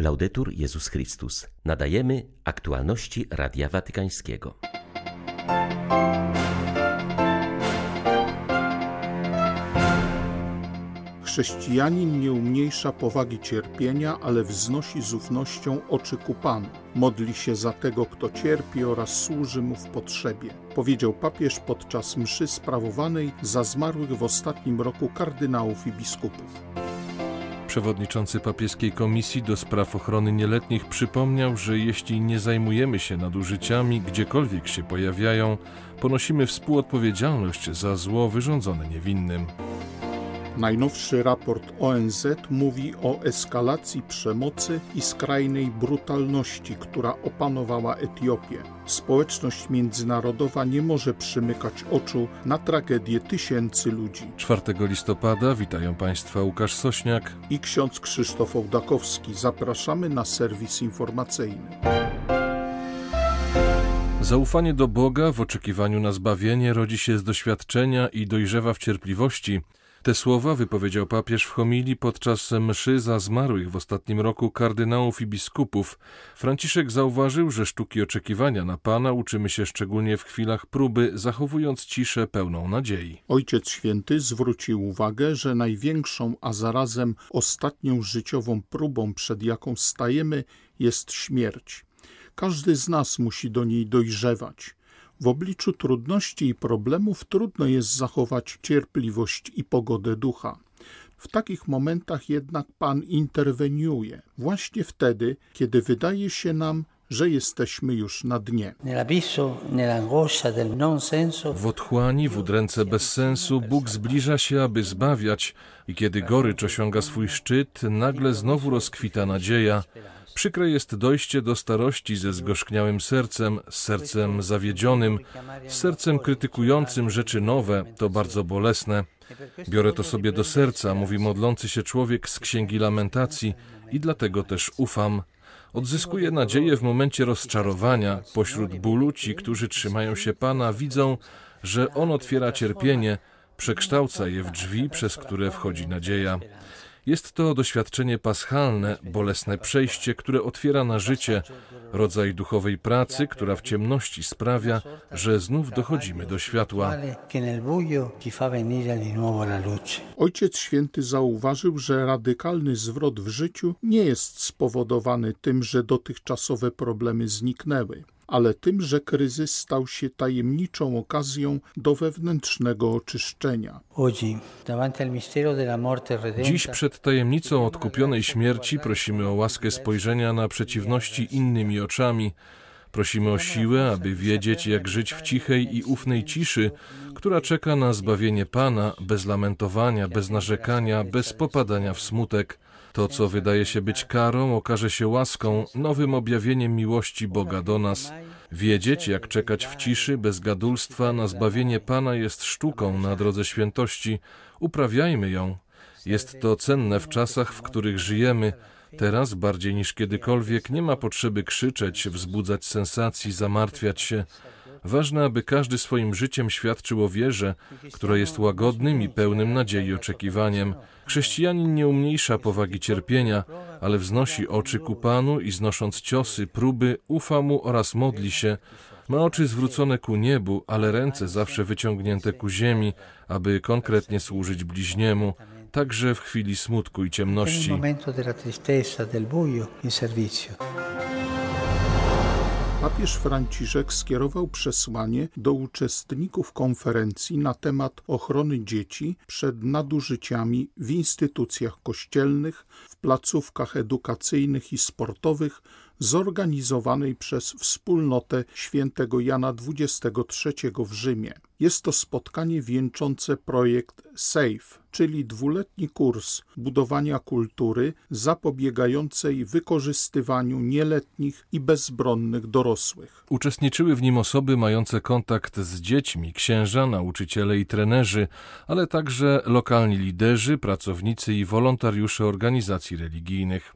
Laudetur Jezus Chrystus. Nadajemy aktualności Radia Watykańskiego. Chrześcijanin nie umniejsza powagi cierpienia, ale wznosi z ufnością oczy ku Panu. Modli się za tego, kto cierpi oraz służy mu w potrzebie, powiedział papież podczas mszy sprawowanej za zmarłych w ostatnim roku kardynałów i biskupów. Przewodniczący papieskiej komisji do spraw ochrony nieletnich przypomniał, że jeśli nie zajmujemy się nadużyciami, gdziekolwiek się pojawiają, ponosimy współodpowiedzialność za zło wyrządzone niewinnym. Najnowszy raport ONZ mówi o eskalacji przemocy i skrajnej brutalności, która opanowała Etiopię. Społeczność międzynarodowa nie może przymykać oczu na tragedię tysięcy ludzi. 4 listopada witają Państwa Łukasz Sośniak i ksiądz Krzysztof Ołdakowski. Zapraszamy na serwis informacyjny. Zaufanie do Boga w oczekiwaniu na zbawienie rodzi się z doświadczenia i dojrzewa w cierpliwości. Te słowa wypowiedział papież w homilii podczas mszy za zmarłych w ostatnim roku kardynałów i biskupów. Franciszek zauważył, że sztuki oczekiwania na Pana uczymy się szczególnie w chwilach próby, zachowując ciszę pełną nadziei. Ojciec Święty zwrócił uwagę, że największą, a zarazem ostatnią życiową próbą, przed jaką stajemy, jest śmierć. Każdy z nas musi do niej dojrzewać. W obliczu trudności i problemów trudno jest zachować cierpliwość i pogodę ducha. W takich momentach jednak Pan interweniuje, właśnie wtedy, kiedy wydaje się nam, że jesteśmy już na dnie. W otchłani, w udręce bez sensu, Bóg zbliża się, aby zbawiać, i kiedy gorycz osiąga swój szczyt, nagle znowu rozkwita nadzieja. Przykre jest dojście do starości ze zgorzkniałym sercem, z sercem zawiedzionym, z sercem krytykującym rzeczy nowe, to bardzo bolesne. Biorę to sobie do serca, mówi modlący się człowiek z Księgi Lamentacji i dlatego też ufam. Odzyskuję nadzieję w momencie rozczarowania. Pośród bólu ci, którzy trzymają się Pana, widzą, że On otwiera cierpienie, przekształca je w drzwi, przez które wchodzi nadzieja. Jest to doświadczenie paschalne, bolesne przejście, które otwiera na życie, rodzaj duchowej pracy, która w ciemności sprawia, że znów dochodzimy do światła. Ojciec Święty zauważył, że radykalny zwrot w życiu nie jest spowodowany tym, że dotychczasowe problemy zniknęły ale tym, że kryzys stał się tajemniczą okazją do wewnętrznego oczyszczenia. Dziś przed tajemnicą odkupionej śmierci prosimy o łaskę spojrzenia na przeciwności innymi oczami. Prosimy o siłę, aby wiedzieć, jak żyć w cichej i ufnej ciszy, która czeka na zbawienie Pana, bez lamentowania, bez narzekania, bez popadania w smutek. To, co wydaje się być karą, okaże się łaską, nowym objawieniem miłości Boga do nas. Wiedzieć, jak czekać w ciszy, bez gadulstwa na zbawienie Pana jest sztuką na drodze świętości. Uprawiajmy ją. Jest to cenne w czasach, w których żyjemy. Teraz bardziej niż kiedykolwiek nie ma potrzeby krzyczeć, wzbudzać sensacji, zamartwiać się. Ważne, aby każdy swoim życiem świadczył o wierze, która jest łagodnym i pełnym nadziei oczekiwaniem. Chrześcijanin nie umniejsza powagi cierpienia, ale wznosi oczy ku Panu i znosząc ciosy, próby, ufa Mu oraz modli się. Ma oczy zwrócone ku niebu, ale ręce zawsze wyciągnięte ku ziemi, aby konkretnie służyć bliźniemu, także w chwili smutku i ciemności. Papież Franciszek skierował przesłanie do uczestników konferencji na temat ochrony dzieci przed nadużyciami w instytucjach kościelnych, w placówkach edukacyjnych i sportowych zorganizowanej przez wspólnotę świętego Jana XXIII w Rzymie. Jest to spotkanie wieńczące projekt SAFE, czyli dwuletni kurs budowania kultury zapobiegającej wykorzystywaniu nieletnich i bezbronnych dorosłych. Uczestniczyły w nim osoby mające kontakt z dziećmi, księża, nauczyciele i trenerzy, ale także lokalni liderzy, pracownicy i wolontariusze organizacji religijnych.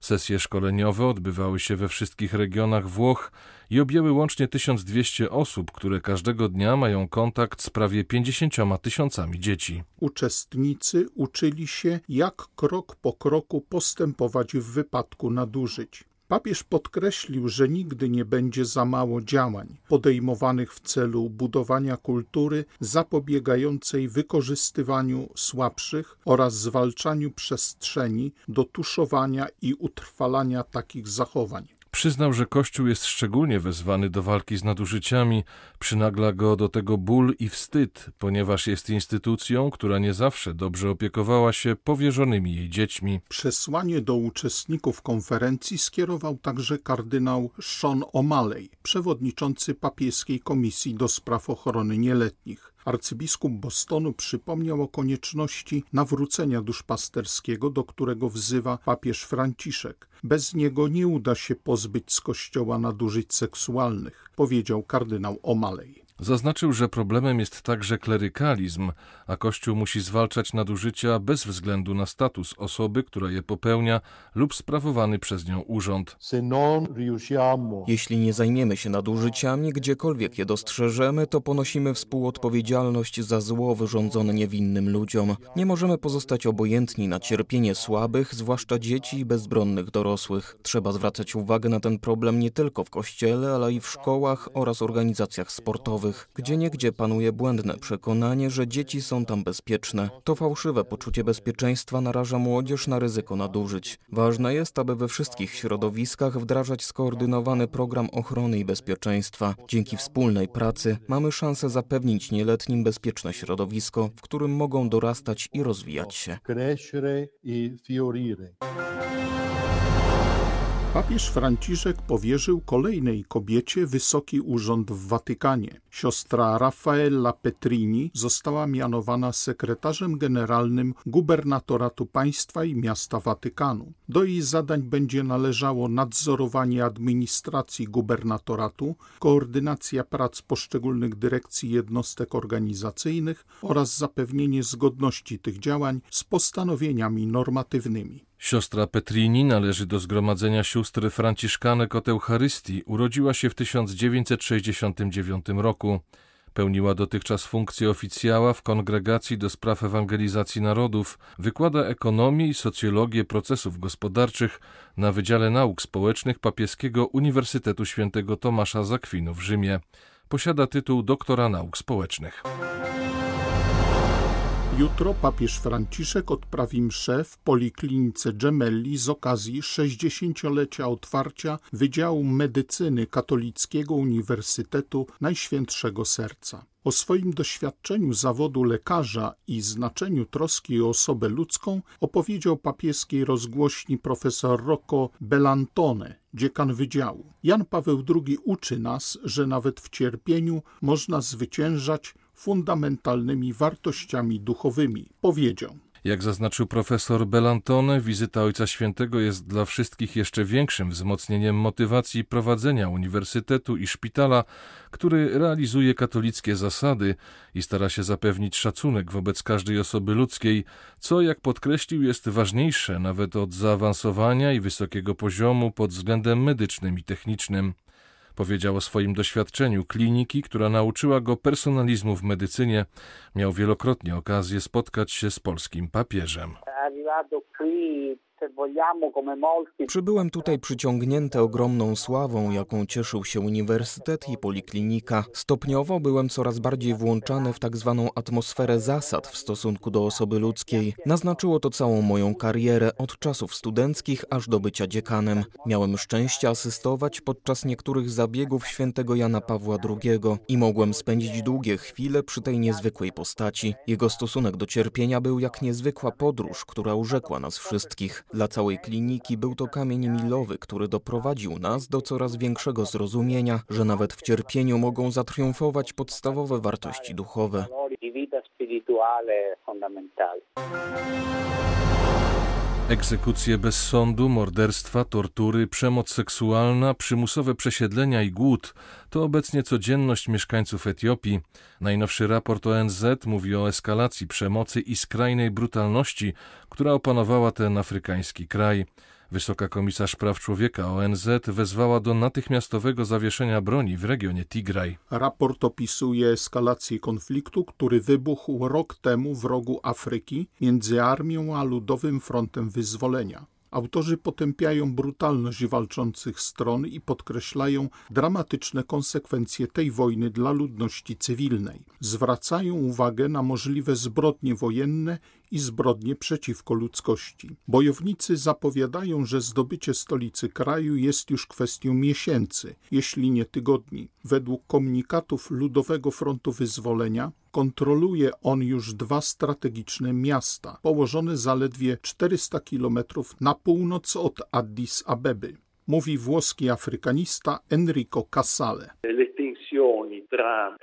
Sesje szkoleniowe odbywały się we wszystkich regionach Włoch i objęły łącznie 1200 osób, które każdego dnia mają kontakt z prawie 50 tysiącami dzieci. Uczestnicy uczyli się, jak krok po kroku postępować w wypadku nadużyć. Papież podkreślił, że nigdy nie będzie za mało działań podejmowanych w celu budowania kultury zapobiegającej wykorzystywaniu słabszych oraz zwalczaniu przestrzeni do tuszowania i utrwalania takich zachowań. Przyznał, że Kościół jest szczególnie wezwany do walki z nadużyciami, przynagla go do tego ból i wstyd, ponieważ jest instytucją, która nie zawsze dobrze opiekowała się powierzonymi jej dziećmi. Przesłanie do uczestników konferencji skierował także kardynał Sean O'Malley, przewodniczący papieskiej komisji do spraw ochrony nieletnich. Arcybiskup Bostonu przypomniał o konieczności nawrócenia duszpasterskiego, do którego wzywa papież Franciszek. Bez niego nie uda się pozbyć z kościoła nadużyć seksualnych, powiedział kardynał O'Malley. Zaznaczył, że problemem jest także klerykalizm, a Kościół musi zwalczać nadużycia bez względu na status osoby, która je popełnia lub sprawowany przez nią urząd. Jeśli nie zajmiemy się nadużyciami, gdziekolwiek je dostrzeżemy, to ponosimy współodpowiedzialność za zło wyrządzone niewinnym ludziom. Nie możemy pozostać obojętni na cierpienie słabych, zwłaszcza dzieci i bezbronnych dorosłych. Trzeba zwracać uwagę na ten problem nie tylko w kościele, ale i w szkołach oraz organizacjach sportowych narodowych, gdzie niegdzie panuje błędne przekonanie, że dzieci są tam bezpieczne. To fałszywe poczucie bezpieczeństwa naraża młodzież na ryzyko nadużyć. Ważne jest, aby we wszystkich środowiskach wdrażać skoordynowany program ochrony i bezpieczeństwa. Dzięki wspólnej pracy mamy szansę zapewnić nieletnim bezpieczne środowisko, w którym mogą dorastać i rozwijać się. Papież Franciszek powierzył kolejnej kobiecie wysoki urząd w Watykanie. Siostra Raffaella Petrini została mianowana sekretarzem generalnym gubernatoratu państwa i miasta Watykanu. Do jej zadań będzie należało nadzorowanie administracji gubernatoratu, koordynacja prac poszczególnych dyrekcji jednostek organizacyjnych oraz zapewnienie zgodności tych działań z postanowieniami normatywnymi. Siostra Petrini należy do zgromadzenia sióstr franciszkanek od Eucharystii. Urodziła się w 1969 roku. Pełniła dotychczas funkcję oficjała w Kongregacji do Spraw Ewangelizacji Narodów. Wykłada ekonomię i socjologię procesów gospodarczych na Wydziale Nauk Społecznych Papieskiego Uniwersytetu Świętego Tomasza Zakwinu w Rzymie. Posiada tytuł doktora nauk społecznych. Jutro papież Franciszek odprawi mszę w Poliklinice Gemelli z okazji 60-lecia otwarcia Wydziału Medycyny Katolickiego Uniwersytetu Najświętszego Serca. O swoim doświadczeniu zawodu lekarza i znaczeniu troski o osobę ludzką opowiedział papieskiej rozgłośni profesor Rocco Belantone, dziekan wydziału. Jan Paweł II uczy nas, że nawet w cierpieniu można zwyciężać fundamentalnymi wartościami duchowymi, powiedział. Jak zaznaczył profesor Belantone, wizyta Ojca Świętego jest dla wszystkich jeszcze większym wzmocnieniem motywacji prowadzenia uniwersytetu i szpitala, który realizuje katolickie zasady i stara się zapewnić szacunek wobec każdej osoby ludzkiej, co, jak podkreślił, jest ważniejsze nawet od zaawansowania i wysokiego poziomu pod względem medycznym i technicznym. Powiedział o swoim doświadczeniu kliniki, która nauczyła go personalizmu w medycynie. Miał wielokrotnie okazję spotkać się z polskim papieżem. Przybyłem tutaj przyciągnięty ogromną sławą, jaką cieszył się uniwersytet i poliklinika. Stopniowo byłem coraz bardziej włączany w tak zwaną atmosferę zasad w stosunku do osoby ludzkiej. Naznaczyło to całą moją karierę od czasów studenckich aż do bycia dziekanem. Miałem szczęście asystować podczas niektórych zabiegów świętego Jana Pawła II i mogłem spędzić długie chwile przy tej niezwykłej postaci. Jego stosunek do cierpienia był jak niezwykła podróż, która urzekła nas wszystkich. Dla całej kliniki był to kamień milowy, który doprowadził nas do coraz większego zrozumienia, że nawet w cierpieniu mogą zatriumfować podstawowe wartości duchowe. Egzekucje bez sądu, morderstwa, tortury, przemoc seksualna, przymusowe przesiedlenia i głód to obecnie codzienność mieszkańców Etiopii. Najnowszy raport ONZ mówi o eskalacji przemocy i skrajnej brutalności, która opanowała ten afrykański kraj. Wysoka komisarz praw człowieka ONZ wezwała do natychmiastowego zawieszenia broni w regionie Tigraj. Raport opisuje eskalację konfliktu, który wybuchł rok temu w rogu Afryki między armią a Ludowym Frontem Wyzwolenia. Autorzy potępiają brutalność walczących stron i podkreślają dramatyczne konsekwencje tej wojny dla ludności cywilnej. Zwracają uwagę na możliwe zbrodnie wojenne i zbrodnie przeciwko ludzkości. Bojownicy zapowiadają, że zdobycie stolicy kraju jest już kwestią miesięcy, jeśli nie tygodni. Według komunikatów Ludowego Frontu Wyzwolenia kontroluje on już dwa strategiczne miasta, położone zaledwie 400 kilometrów na północ od Addis Abeby mówi włoski afrykanista Enrico Casale. E,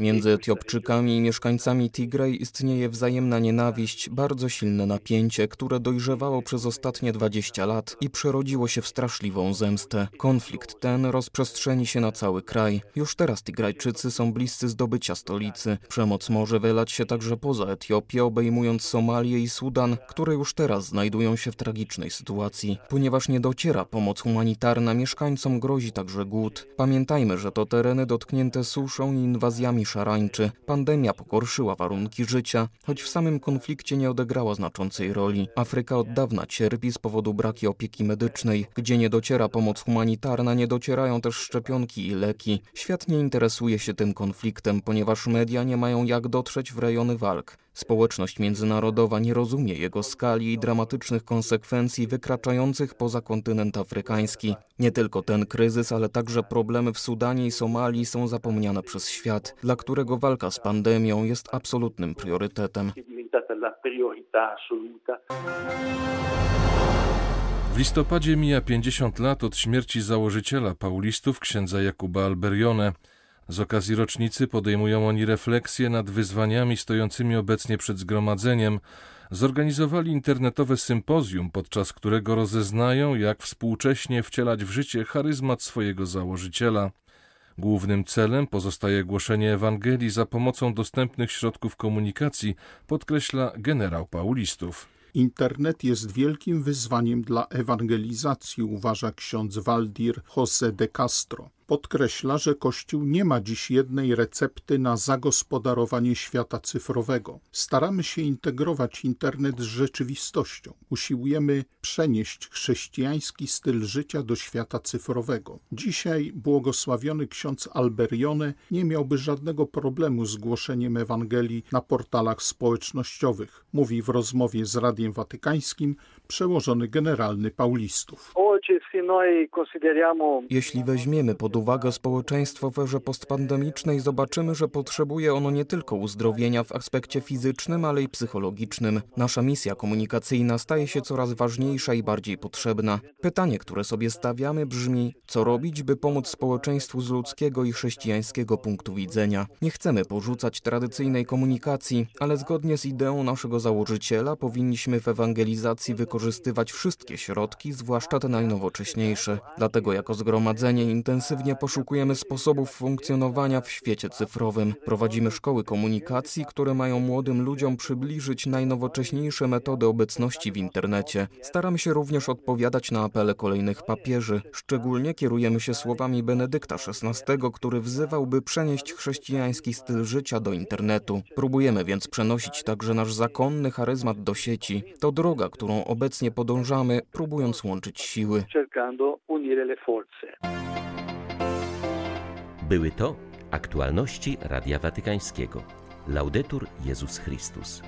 Między Etiopczykami i mieszkańcami Tigraj istnieje wzajemna nienawiść, bardzo silne napięcie, które dojrzewało przez ostatnie 20 lat i przerodziło się w straszliwą zemstę. Konflikt ten rozprzestrzeni się na cały kraj. Już teraz Tigrajczycy są bliscy zdobycia stolicy. Przemoc może wylać się także poza Etiopię, obejmując Somalię i Sudan, które już teraz znajdują się w tragicznej sytuacji. Ponieważ nie dociera pomoc humanitarna, mieszkańcom grozi także głód. Pamiętajmy, że to tereny dotknięte suszą i inwazjami szarańczy. Pandemia pogorszyła warunki życia, choć w samym konflikcie nie odegrała znaczącej roli. Afryka od dawna cierpi z powodu braki opieki medycznej. Gdzie nie dociera pomoc humanitarna, nie docierają też szczepionki i leki. Świat nie interesuje się tym konfliktem, ponieważ media nie mają jak dotrzeć w rejony walk. Społeczność międzynarodowa nie rozumie jego skali i dramatycznych konsekwencji wykraczających poza kontynent afrykański. Nie tylko ten kryzys, ale także problemy w Sudanie i Somalii są zapomniane przez świat, dla którego walka z pandemią jest absolutnym priorytetem. W listopadzie mija 50 lat od śmierci założyciela paulistów księdza Jakuba Alberione. Z okazji rocznicy podejmują oni refleksję nad wyzwaniami stojącymi obecnie przed zgromadzeniem. Zorganizowali internetowe sympozjum, podczas którego rozeznają, jak współcześnie wcielać w życie charyzmat swojego założyciela. Głównym celem pozostaje głoszenie Ewangelii za pomocą dostępnych środków komunikacji, podkreśla generał Paulistów. Internet jest wielkim wyzwaniem dla ewangelizacji, uważa ksiądz Waldir José de Castro. Podkreśla, że Kościół nie ma dziś jednej recepty na zagospodarowanie świata cyfrowego. Staramy się integrować internet z rzeczywistością. Usiłujemy przenieść chrześcijański styl życia do świata cyfrowego. Dzisiaj błogosławiony ksiądz Alberione nie miałby żadnego problemu z głoszeniem Ewangelii na portalach społecznościowych, mówi w rozmowie z Radiem Watykańskim przełożony generalny Paulistów. Jeśli weźmiemy pod uwagę społeczeństwo w erze postpandemicznej, zobaczymy, że potrzebuje ono nie tylko uzdrowienia w aspekcie fizycznym, ale i psychologicznym. Nasza misja komunikacyjna staje się coraz ważniejsza i bardziej potrzebna. Pytanie, które sobie stawiamy, brzmi: co robić, by pomóc społeczeństwu z ludzkiego i chrześcijańskiego punktu widzenia? Nie chcemy porzucać tradycyjnej komunikacji, ale zgodnie z ideą naszego założyciela powinniśmy w ewangelizacji wykorzystywać wszystkie środki, zwłaszcza te najnowocześniejsze. Dlatego jako zgromadzenie intensywnie poszukujemy sposobów funkcjonowania w świecie cyfrowym. Prowadzimy szkoły komunikacji, które mają młodym ludziom przybliżyć najnowocześniejsze metody obecności w internecie. Staramy się również odpowiadać na apele kolejnych papieży. Szczególnie kierujemy się słowami Benedykta XVI, który wzywał, by przenieść chrześcijański styl życia do internetu. Próbujemy więc przenosić także nasz zakonny charyzmat do sieci. To droga, którą obecnie podążamy, próbując łączyć siły. Były to aktualności Radia Watykańskiego. Laudetur Jezus Chrystus.